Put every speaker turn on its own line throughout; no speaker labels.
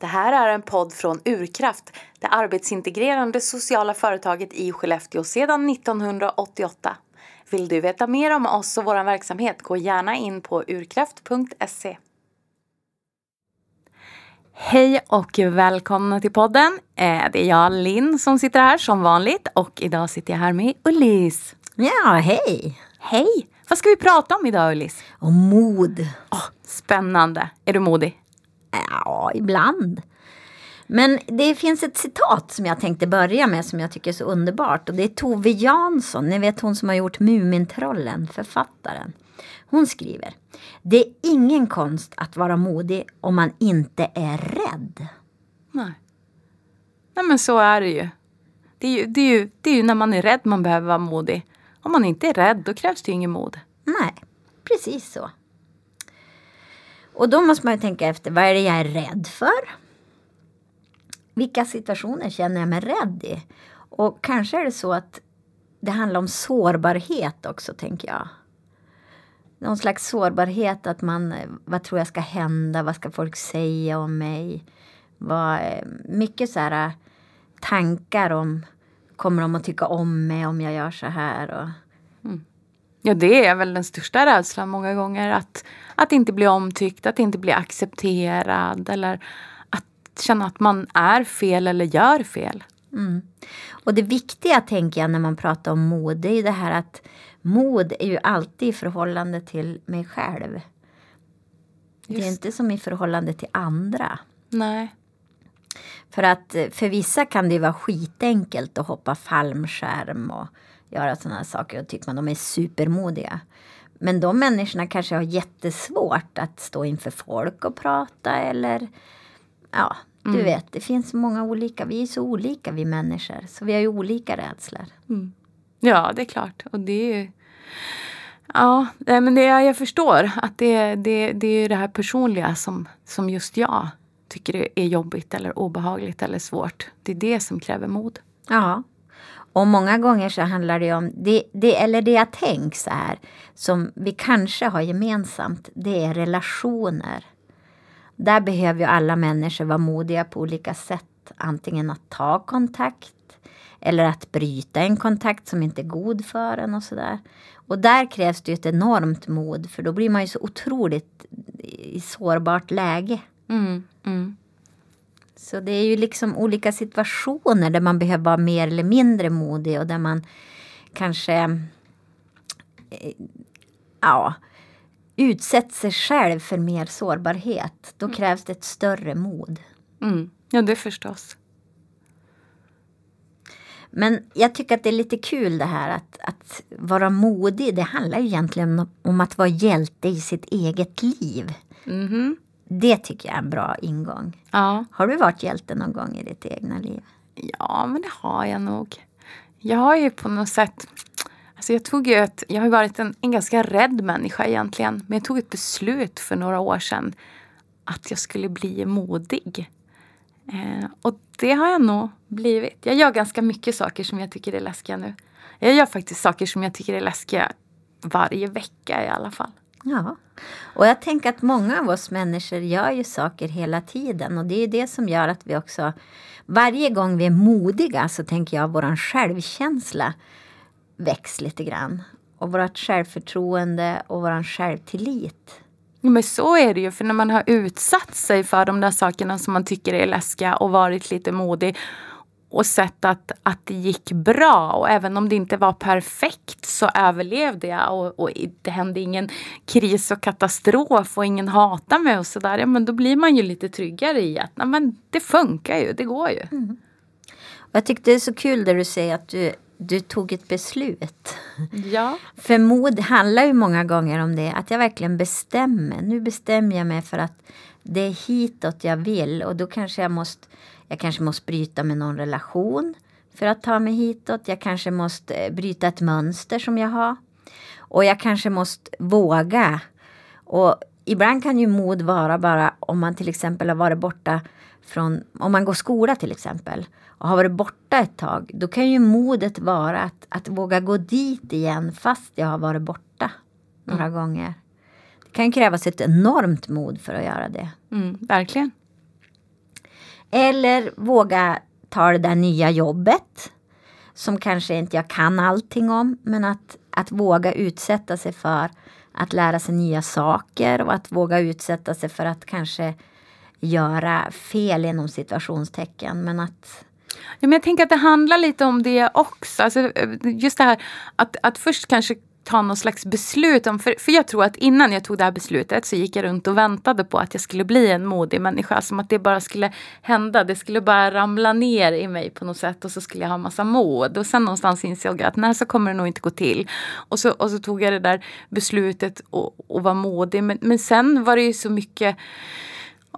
Det här är en podd från Urkraft, det arbetsintegrerande sociala företaget i Skellefteå sedan 1988. Vill du veta mer om oss och vår verksamhet, gå gärna in på urkraft.se. Hej och välkomna till podden. Eh, det är jag, Linn, som sitter här som vanligt och idag sitter jag här med Ullis.
Ja, hej!
Hej! Vad ska vi prata om idag, Ullis?
Om mod.
Oh, spännande. Är du modig?
Ja, ibland. Men det finns ett citat som jag tänkte börja med som jag tycker är så underbart. Och det är Tove Jansson, ni vet hon som har gjort Mumintrollen, författaren. Hon skriver. Det är ingen konst att vara modig om man inte är rädd.
Nej. Nej men så är det ju. Det är ju, det är ju, det är ju när man är rädd man behöver vara modig. Om man inte är rädd då krävs det ju ingen mod.
Nej, precis så. Och då måste man ju tänka efter, vad är det jag är rädd för? Vilka situationer känner jag mig rädd i? Och kanske är det så att det handlar om sårbarhet också, tänker jag. Någon slags sårbarhet att man, vad tror jag ska hända? Vad ska folk säga om mig? Vad, mycket så här tankar om, kommer de att tycka om mig om jag gör så här? Och,
mm. Ja, det är väl den största rädslan många gånger. Att, att inte bli omtyckt, att inte bli accepterad eller att känna att man är fel eller gör fel.
Mm. Och det viktiga tänker jag när man pratar om mod, det är ju det här att mod är ju alltid i förhållande till mig själv. Just. Det är inte som i förhållande till andra.
Nej.
För att för vissa kan det vara skitenkelt att hoppa fallskärm och göra sådana saker och tycker man de är supermodiga. Men de människorna kanske har jättesvårt att stå inför folk och prata eller ja, du mm. vet, det finns många olika. Vi är så olika vi människor, så vi har ju olika rädslor.
Mm. Ja, det är klart. Och det är ju... Ja, men det, jag förstår att det, det, det är det här personliga som, som just jag tycker är jobbigt eller obehagligt eller svårt. Det är det som kräver mod.
Ja, och många gånger så handlar det om, det, det, eller det jag tänker så här, som vi kanske har gemensamt, det är relationer. Där behöver ju alla människor vara modiga på olika sätt. Antingen att ta kontakt eller att bryta en kontakt som inte är god för en och sådär. Och där krävs det ju ett enormt mod för då blir man ju så otroligt i sårbart läge.
Mm, mm.
Så det är ju liksom olika situationer där man behöver vara mer eller mindre modig och där man kanske eh, ja, utsätter sig själv för mer sårbarhet. Då mm. krävs det ett större mod.
Mm. Ja, det förstås.
Men jag tycker att det är lite kul det här att, att vara modig. Det handlar ju egentligen om att vara hjälte i sitt eget liv.
Mm.
Det tycker jag är en bra ingång.
Ja.
Har du varit hjälte någon gång i ditt egna liv?
Ja, men det har jag nog. Jag har ju på något sätt Alltså jag, tog ett, jag har varit en, en ganska rädd människa egentligen. Men jag tog ett beslut för några år sedan att jag skulle bli modig. Eh, och det har jag nog blivit. Jag gör ganska mycket saker som jag tycker är läskiga nu. Jag gör faktiskt saker som jag tycker är läskiga varje vecka i alla fall.
Ja, och jag tänker att många av oss människor gör ju saker hela tiden och det är det som gör att vi också varje gång vi är modiga så tänker jag våran självkänsla väcks lite grann. Och vårt självförtroende och våran självtillit.
Men så är det ju, för när man har utsatt sig för de där sakerna som man tycker är läskiga och varit lite modig och sett att, att det gick bra. Och även om det inte var perfekt så överlevde jag. Och, och det hände ingen kris och katastrof och ingen hatar mig och sådär. Ja, men då blir man ju lite tryggare i att nej, men det funkar ju, det går ju.
Mm. Jag tyckte det är så kul där du säger att du, du tog ett beslut.
Ja.
För mod handlar ju många gånger om det. Att jag verkligen bestämmer. Nu bestämmer jag mig för att det är hitåt jag vill. Och då kanske jag måste jag kanske måste bryta med någon relation för att ta mig hitåt. Jag kanske måste eh, bryta ett mönster som jag har. Och jag kanske måste våga. Och ibland kan ju mod vara bara om man till exempel har varit borta från, om man går skola till exempel och har varit borta ett tag. Då kan ju modet vara att, att våga gå dit igen fast jag har varit borta några mm. gånger. Det kan krävas ett enormt mod för att göra det.
Mm, verkligen.
Eller våga ta det där nya jobbet. Som kanske inte jag kan allting om. Men att, att våga utsätta sig för att lära sig nya saker och att våga utsätta sig för att kanske göra fel inom situationstecken. Men att
Ja, men jag tänker att det handlar lite om det också. Alltså, eh, just det här att, att först kanske ta någon slags beslut om. För, för jag tror att innan jag tog det här beslutet så gick jag runt och väntade på att jag skulle bli en modig människa. Som att det bara skulle hända. Det skulle bara ramla ner i mig på något sätt och så skulle jag ha massa mod. Och sen någonstans insåg jag att nej så kommer det nog inte gå till. Och så, och så tog jag det där beslutet och, och var modig. Men, men sen var det ju så mycket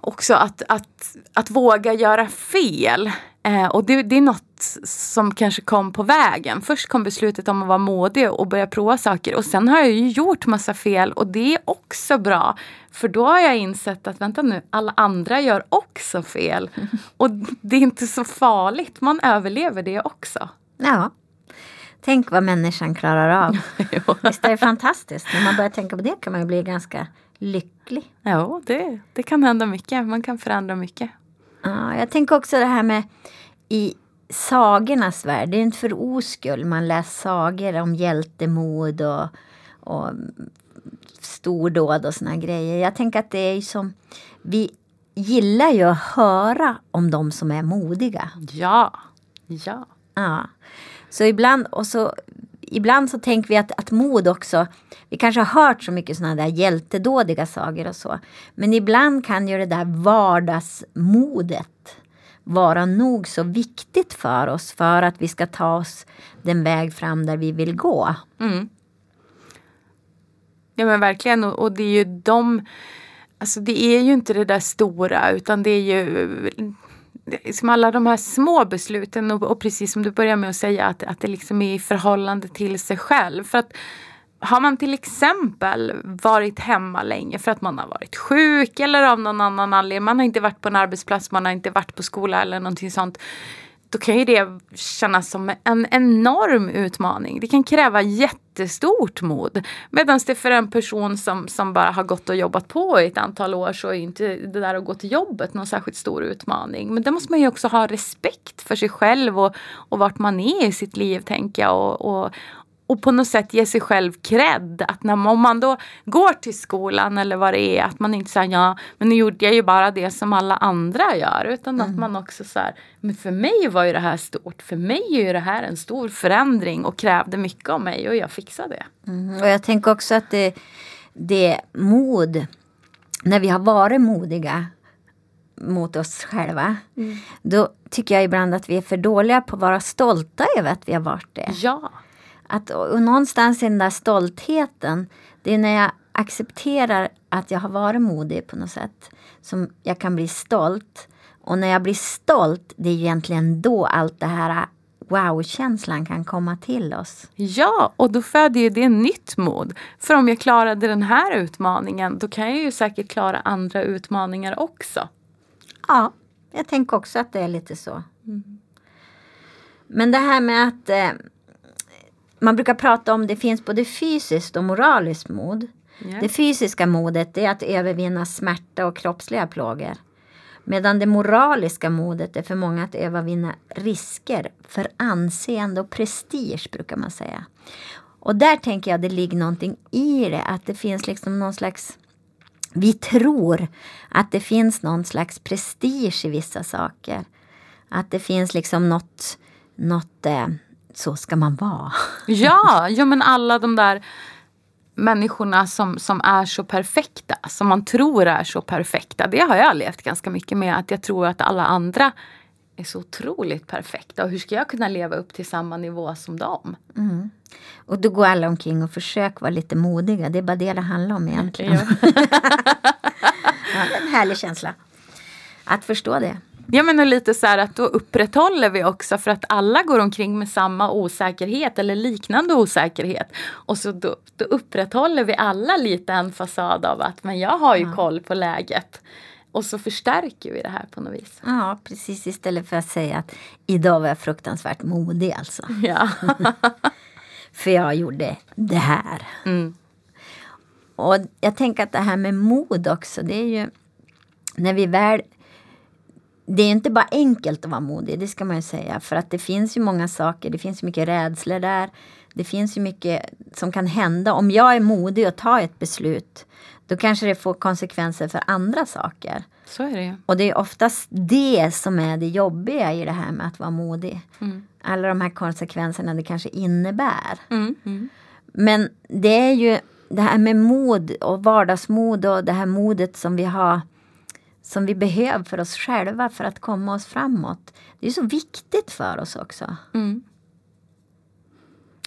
också att, att, att våga göra fel. Eh, och det, det, är något som kanske kom på vägen. Först kom beslutet om att vara modig och börja prova saker. Och sen har jag ju gjort massa fel och det är också bra. För då har jag insett att vänta nu, alla andra gör också fel. Och det är inte så farligt, man överlever det också.
Ja. Tänk vad människan klarar av. Visst är det fantastiskt? När man börjar tänka på det kan man ju bli ganska lycklig.
Ja, det, det kan hända mycket. Man kan förändra mycket.
Ja, jag tänker också det här med i sagornas värld. Det är inte för oskull man läser sagor om hjältemod och, och stordåd och såna grejer. Jag tänker att det är som vi gillar ju att höra om de som är modiga.
Ja, ja.
Ja. Så ibland, och så, ibland så tänker vi att, att mod också, vi kanske har hört så mycket sådana där hjältedådiga sagor och så. Men ibland kan ju det där vardagsmodet vara nog så viktigt för oss för att vi ska ta oss den väg fram där vi vill gå.
Mm. Ja men verkligen och, och det är ju de Alltså det är ju inte det där stora utan det är ju som alla de här små besluten och, och, precis som du börjar med att säga att, att det liksom är i förhållande till sig själv. För att har man till exempel varit hemma länge för att man har varit sjuk eller av någon annan anledning, man har inte varit på en arbetsplats, man har inte varit på skola eller någonting sånt. Då kan ju det kännas som en enorm utmaning. Det kan kräva jättestort mod. Medan det för en person som, som bara har gått och jobbat på i ett antal år så är inte det där att gå till jobbet någon särskilt stor utmaning. Men där måste man ju också ha respekt för sig själv och, och vart man är i sitt liv tänker jag. Och, och, och på något sätt ge sig själv cred. Att när, om man då går till skolan eller vad det är, att man inte säger ja, men nu gjorde jag ju bara det som alla andra gör. Utan mm. att man också så men för mig var ju det här stort. För mig är ju det här en stor förändring och krävde mycket av mig och jag fixade det.
Mm. Och jag tänker också att det, det mod, när vi har varit modiga mot oss själva. Mm. Då tycker jag ibland att vi är för dåliga på att vara stolta över att vi har varit det.
Ja.
Att, och någonstans i den där stoltheten, det är när jag accepterar att jag har varit modig på något sätt som jag kan bli stolt. Och när jag blir stolt, det är egentligen då allt det här wow-känslan kan komma till oss.
Ja, och då föder ju det nytt mod. För om jag klarade den här utmaningen, då kan jag ju säkert klara andra utmaningar också.
Ja, jag tänker också att det är lite så. Mm. Men det här med att eh, man brukar prata om det finns både fysiskt och moraliskt mod. Yeah. Det fysiska modet är att övervinna smärta och kroppsliga plågor. Medan det moraliska modet är för många att övervinna risker för anseende och prestige brukar man säga. Och där tänker jag det ligger någonting i det, att det finns liksom någon slags vi tror att det finns någon slags prestige i vissa saker. Att det finns liksom något, något eh, så ska man vara.
Ja, ja men alla de där människorna som, som är så perfekta, som man tror är så perfekta. Det har jag levt ganska mycket med, att jag tror att alla andra är så otroligt perfekta. Och hur ska jag kunna leva upp till samma nivå som dem?
Mm. Och då går alla omkring och försöker vara lite modiga. Det är bara det det handlar om egentligen. Ja. ja, en härlig känsla. Att förstå det.
Ja men lite så här att då upprätthåller vi också för att alla går omkring med samma osäkerhet eller liknande osäkerhet. Och så då, då upprätthåller vi alla lite en fasad av att men jag har ju ja. koll på läget. Och så förstärker vi det här på något vis.
Ja precis istället för att säga att idag var jag fruktansvärt modig alltså.
Ja.
för jag gjorde det här.
Mm.
Och jag tänker att det här med mod också det är ju när vi väl det är inte bara enkelt att vara modig, det ska man ju säga. För att det finns ju många saker, det finns mycket rädslor där. Det finns ju mycket som kan hända. Om jag är modig och tar ett beslut, då kanske det får konsekvenser för andra saker.
Så är det.
Och det är oftast det som är det jobbiga i det här med att vara modig.
Mm.
Alla de här konsekvenserna det kanske innebär.
Mm. Mm.
Men det är ju det här med mod och vardagsmod och det här modet som vi har som vi behöver för oss själva för att komma oss framåt. Det är så viktigt för oss också.
Mm.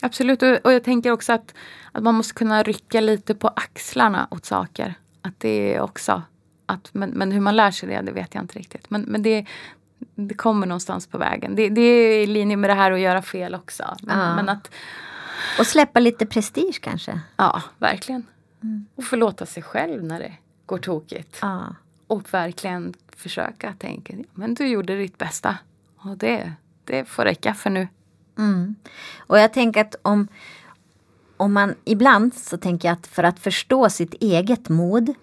Absolut, och, och jag tänker också att, att man måste kunna rycka lite på axlarna åt saker. Att det är också att, men, men hur man lär sig det, det vet jag inte riktigt. Men, men det, det kommer någonstans på vägen. Det, det är i linje med det här att göra fel också. Men,
Ja.
men att,
Och släppa lite prestige kanske.
ja, verkligen. Och förlåta sig själv när det går tokigt.
Ja.
Och verkligen försöka tänka, men du gjorde ditt bästa. Och det, det får räcka för nu.
Mm. Och jag tänker att om, om man ibland så tänker jag att för att förstå sitt eget mod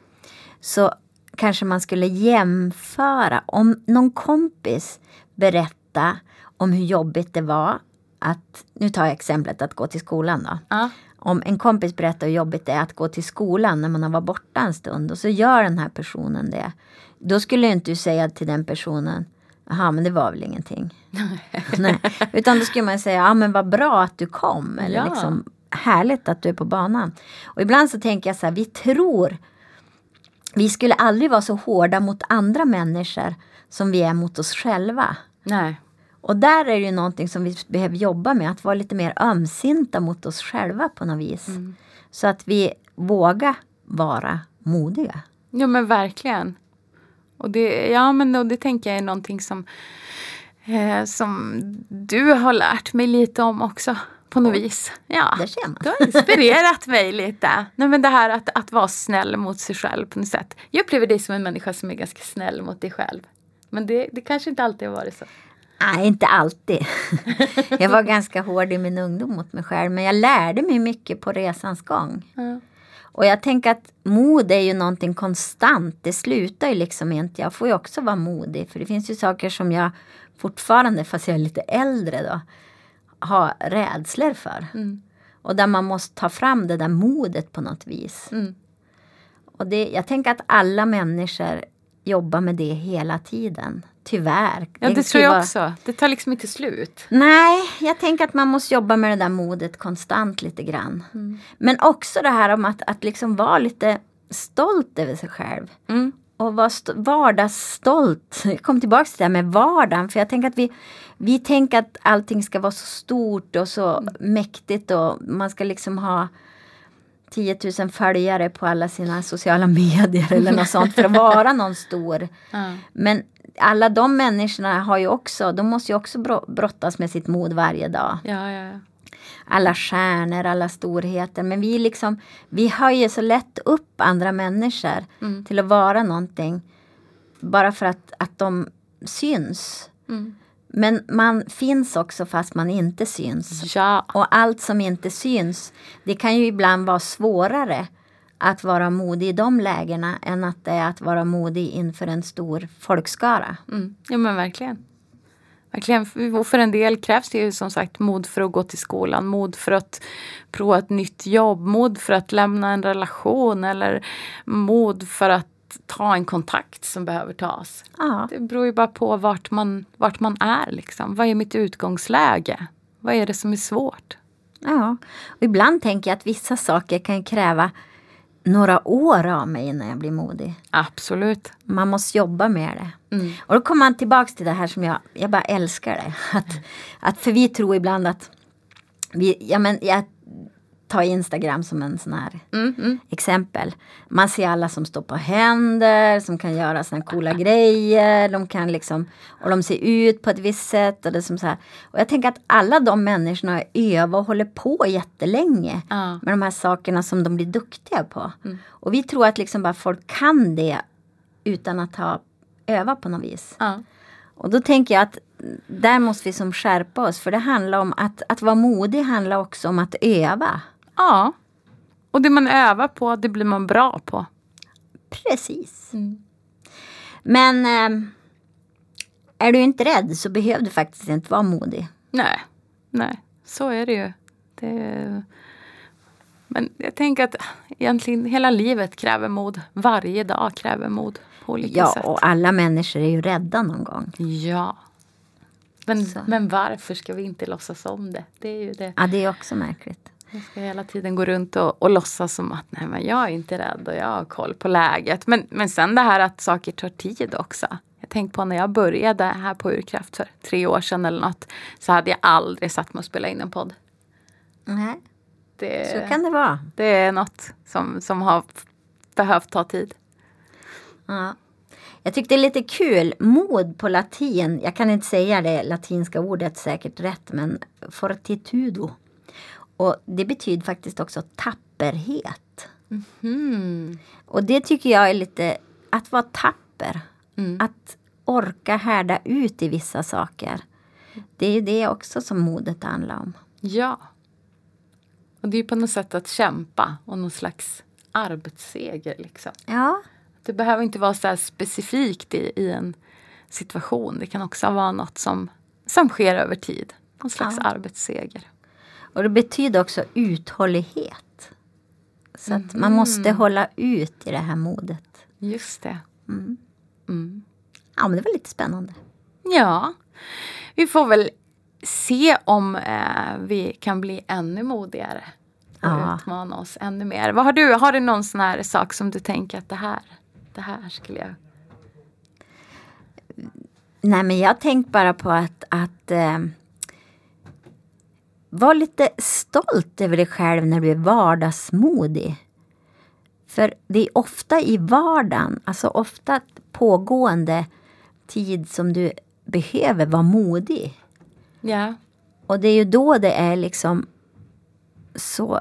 så kanske man skulle jämföra om någon kompis berättar om hur jobbigt det var att, nu tar jag exemplet att gå till skolan då.
Ja.
Om en kompis berättar hur jobbigt det är att gå till skolan när man har varit borta en stund och så gör den här personen det. Då skulle inte du säga till den personen Jaha, men det var väl ingenting. Nej. Utan då skulle man säga, ja men vad bra att du kom. Eller
Ja.
liksom, härligt att du är på banan. Och ibland så tänker jag så här, vi tror vi skulle aldrig vara så hårda mot andra människor som vi är mot oss själva.
Nej.
Och där är det ju någonting som vi behöver jobba med, att vara lite mer ömsinta mot oss själva på något vis. Så att vi vågar vara modiga.
Ja men verkligen. Och det, ja, men och det tänker jag är någonting som, eh, som du har lärt mig lite om också. På något vis. Ja.
Där ser man.
Du har inspirerat mig lite. Nej, men det här att, att vara snäll mot sig själv på något sätt. Jag upplever dig som en människa som är ganska snäll mot dig själv. Men det, det kanske inte alltid har varit så.
Nej, inte alltid. jag var ganska hård i min ungdom mot mig själv. Men jag lärde mig mycket på resans gång.
Ja.
Och jag tänker att mod är ju någonting konstant. Det slutar ju liksom inte. Jag får ju också vara modig. För det finns ju saker som jag fortfarande, fast jag är lite äldre då, har rädslor för.
Mm.
Och där man måste ta fram det där modet på något vis.
Mm.
Och det, jag tänker att alla människor jobbar med det hela tiden. Tyvärr.
Ja, det tror jag
vara-
också. Det tar liksom inte slut.
Nej, jag tänker att man måste jobba med det där modet konstant lite grann.
Mm.
Men också det här om att, att liksom vara lite stolt över sig själv.
Mm.
Och vara st- vardagsstolt. Jag kom tillbaka till det här med vardagen. För jag tänker att vi, vi tänker att allting ska vara så stort och så
Mm.
mäktigt och man ska liksom ha 10 000 följare på alla sina sociala medier eller något sånt för att vara någon stor.
Ja.
Men alla de människorna har ju också, de måste ju också bro- brottas med sitt mod varje dag.
Ja, ja, ja.
Alla stjärnor, alla storheter. Men vi liksom, vi höjer så lätt upp andra människor
Mm.
till att vara någonting. Bara för att, att de syns.
Mm.
Men man finns också fast man inte syns.
Ja.
Och allt som inte syns, det kan ju ibland vara svårare att vara modig i de lägena än att det är att vara modig inför en stor folkskara.
Mm. ja, men verkligen. Verkligen. Och för en del krävs det ju som sagt mod för att gå till skolan, mod för att prova ett nytt jobb, mod för att lämna en relation eller mod för att ta en kontakt som behöver tas.
Ja,
Det beror ju bara på vart man, vart man är. Liksom. Vad är mitt utgångsläge? Vad är det som är svårt?
ja. Och ibland tänker jag att vissa saker kan kräva några år av mig innan jag blir modig.
Absolut.
Man måste jobba med det.
Mm.
Och då kommer man tillbaks till det här som jag, jag bara älskar det. Att, att för vi tror ibland att vi, ja men jag tar Instagram som en sån här
Mm, mm.
exempel. Man ser alla som står på händer, som kan göra såna coola grejer. De kan liksom, och de ser ut på ett visst sätt. Och, det som så här. och jag tänker att alla de människorna övar och håller på jättelänge
Ja.
med de här sakerna som de blir duktiga på. Och vi tror att liksom bara folk kan det utan att ha övat på något vis.
Ja.
Och då tänker jag att där måste vi som skärpa oss. För det handlar om att, att vara modig handlar också om att öva.
Ja. Och det man övar på, det blir man bra på.
Precis.
Mm.
Men eh, är du inte rädd så behöver du faktiskt inte vara modig.
Nej, nej, så är det ju. Det, men jag tänker att egentligen hela livet kräver mod. Varje dag kräver mod på olika
Ja,
sätt.
och alla människor är ju rädda någon gång.
Ja. Men,
Så.
men varför ska vi inte låtsas om det? Det är ju det.
Ja, det är också märkligt.
Jag ska hela tiden gå runt och, och låtsas som att nej, men jag är inte rädd och jag har koll på läget. Men, men sen det här att saker tar tid också. Jag tänkte på när jag började här på Urkraft för tre år sedan eller något. Så hade jag aldrig satt mig och spelat in en podd.
Nej,
Det,
så kan det vara.
det är något som, som har behövt ta tid.
Ja. Jag tyckte det är lite kul. Mod på latin. Jag kan inte säga det latinska ordet säkert rätt. Men fortitudo. Och det betyder faktiskt också tapperhet.
Hmm.
Och det tycker jag är lite att vara tapper.
Mm.
Att orka härda ut i vissa saker. Det är det också som modet handlar om.
Ja. Och det är ju på något sätt att kämpa och någon slags arbetsseger. Liksom.
Ja,
Det behöver inte vara så specifikt i, i en situation. Det kan också vara något som, som sker över tid. Någon slags
Ja.
arbetsseger.
Och det betyder också uthållighet. Så att man måste hålla ut i det här modet.
Just det.
Mm.
Mm.
Ja, men det var lite spännande.
Ja, vi får väl se om eh, vi kan bli ännu modigare. Och
Ja.
utmana oss ännu mer. Vad har du? Har du någon sån här sak som du tänker att det här, det här skulle jag...
Nej, men jag har tänkt bara på att, att eh, var lite stolt över dig själv när du är vardagsmodig. För det är ofta i vardagen, alltså ofta pågående tid som du behöver vara modig.
Ja.
Och det är ju då det är liksom så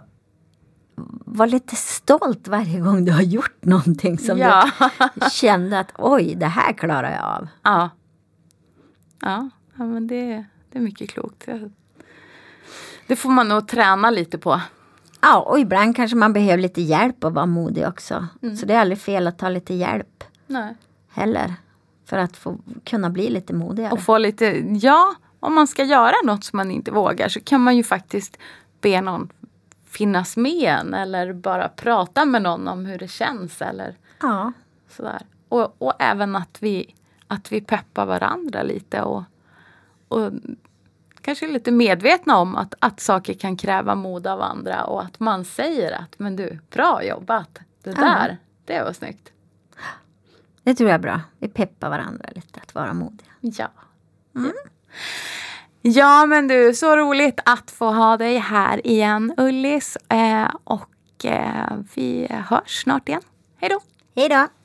var lite stolt varje gång du har gjort någonting som
ja.
du kände att oj, det här klarar jag av.
ja. Ja, ja men det, det är mycket klokt. Det, det får man nog träna lite på.
Ja, och ibland kanske man behöver lite hjälp att vara modig också. Så det är aldrig fel att ta lite hjälp
Nej.
heller. För att få kunna bli lite modigare.
Och få lite, ja, om man ska göra något som man inte vågar så kan man ju faktiskt be någon finnas med en eller bara prata med någon om hur det känns eller
Ja,
sådär. Och, och även att vi, att vi peppar varandra lite och, och kanske lite medvetna om att, att saker kan kräva mod av andra och att man säger att men du, bra jobbat. Det där, det var snyggt.
det tror jag är bra. Vi peppar varandra lite att vara modiga.
Ja. ja. Ja men du, så roligt att få ha dig här igen Ullis. Eh, och eh, vi hörs snart igen. Hej då!
Hej då!